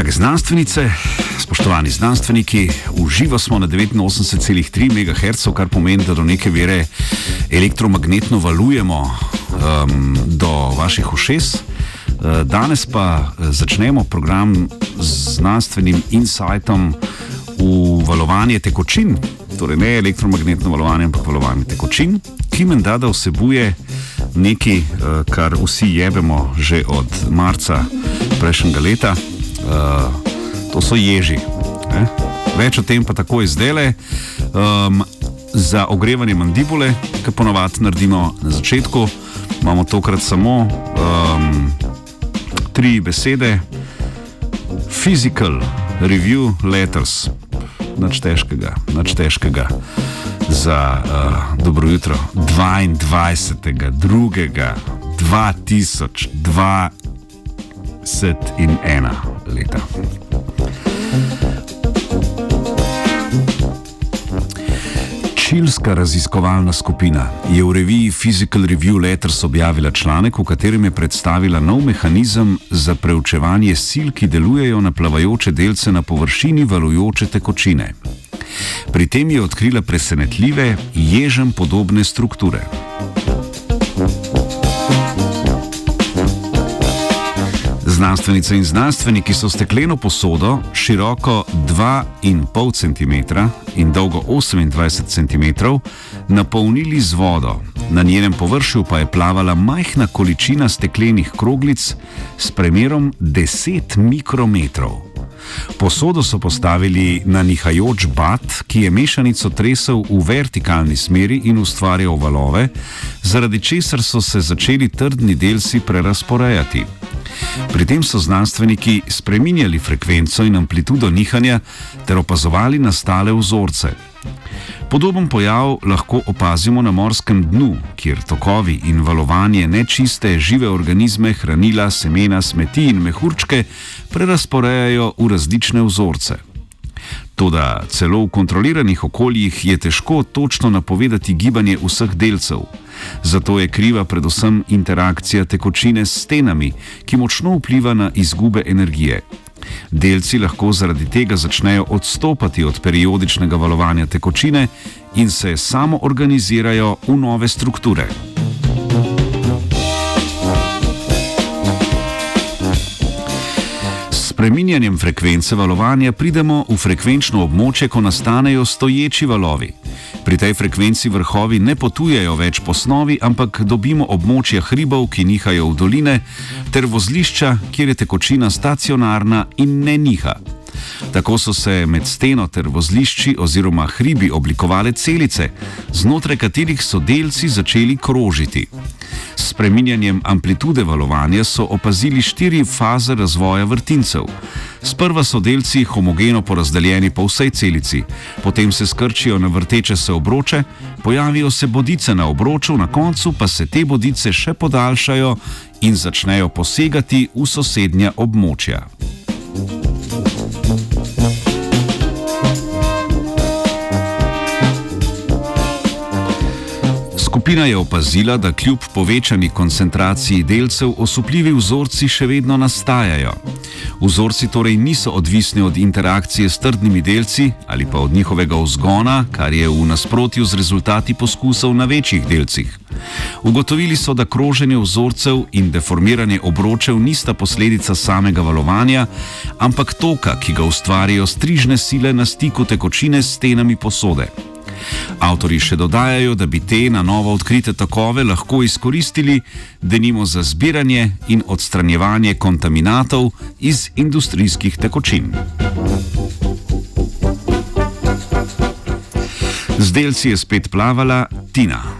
drage znanstvenice, spoštovani znanstveniki, uživa smo na 89,3 MHz, kar pomeni, da do neke vere elektromagnetno valujemo um, do vaših ušes. Uh, danes pa uh, začnemo program z znanstvenim insightom v valovanje tekočin, torej ne elektromagnetno valovanje, ampak valovanje tekočin, ki menda da vsebuje nekaj, uh, kar vsi jebemo že od marca prejšnjega leta. Uh, to so ježi. Ne? Več o tem pa tako izdele. Um, za ogrevanje mandibule, ki ponovadi naredimo na začetku, imamo tokrat samo um, tri besede: physical review letters, nič težkega, nič težkega. Za uh, dobro jutro 22. 2. 2002 in ena leta. Čilska raziskovalna skupina je v reviji Physical Review Letters objavila članek, v katerem je predstavila nov mehanizem za preučevanje sil, ki delujejo na plavajoče delce na površini valujoče tekočine. Pri tem je odkrila presenetljive, ježem podobne strukture. Znanstvenice in znanstveniki so stekleno posodo, široko 2,5 cm in dolgo 28 cm, napolnili z vodo. Na njenem površju pa je plavala majhna količina steklenih kroglic s premerom 10 mikrometrov. Posodo so postavili na nihajoč bat, ki je mešanico tresel v vertikalni smeri in ustvarjal valove, zaradi česar so se začeli trdni delci prerasporejati. Pri tem so znanstveniki spreminjali frekvenco in amplitudo nihanja ter opazovali nastale vzorce. Podoben pojav lahko opazimo na morskem dnu, kjer tokovi in valovanje nečiste žive organizme, hranila, semena, smeti in mehurčke prerasporejajo v različne vzorce. Toda celo v kontroliranih okoljih je težko točno napovedati gibanje vseh delcev. Zato je kriva predvsem interakcija tekočine s stenami, ki močno vpliva na izgube energije. Delci lahko zaradi tega začnejo odstopati od periodičnega valovanja tekočine in se samo organizirajo v nove strukture. Spreminjanjem frekvence valovanja pridemo v frekvenčno območje, ko nastanejo stoječi valovi. Pri tej frekvenci vrhovi ne potujejo več po snovi, ampak dobimo območja hribov, ki nihajo v doline, ter vozlišča, kjer je tekočina stacionarna in ne niha. Tako so se med steno ter vozlišči oziroma hribi oblikovale celice, znotraj katerih so delci začeli krožiti. S spreminjanjem amplitude valovanja so opazili štiri faze razvoja vrtincev. Sprva so delci homogeno porazdeljeni po vsej celici, potem se skrčijo na vrteče se obroče, pojavijo se bodice na obroču, na koncu pa se te bodice še podaljšajo in začnejo posegati v sosednja območja. Skupina je opazila, da kljub povečani koncentraciji delcev osupljivi vzorci še vedno nastajajo. Vzorci torej niso odvisni od interakcije s trdnimi delci ali pa od njihovega vzgona, kar je v nasprotju z rezultati poskusov na večjih delcih. Ugotovili so, da kroženje vzorcev in deformiranje obročev nista posledica samega valovanja, ampak toka, ki ga ustvarijo strižne sile na stiku tekočine s stenami posode. Avtori še dodajajo, da bi te na novo odkrite tokove lahko izkoristili, denimo za zbiranje in odstranjevanje kontaminatov iz industrijskih tekočin. Z delci je spet plavala Tina.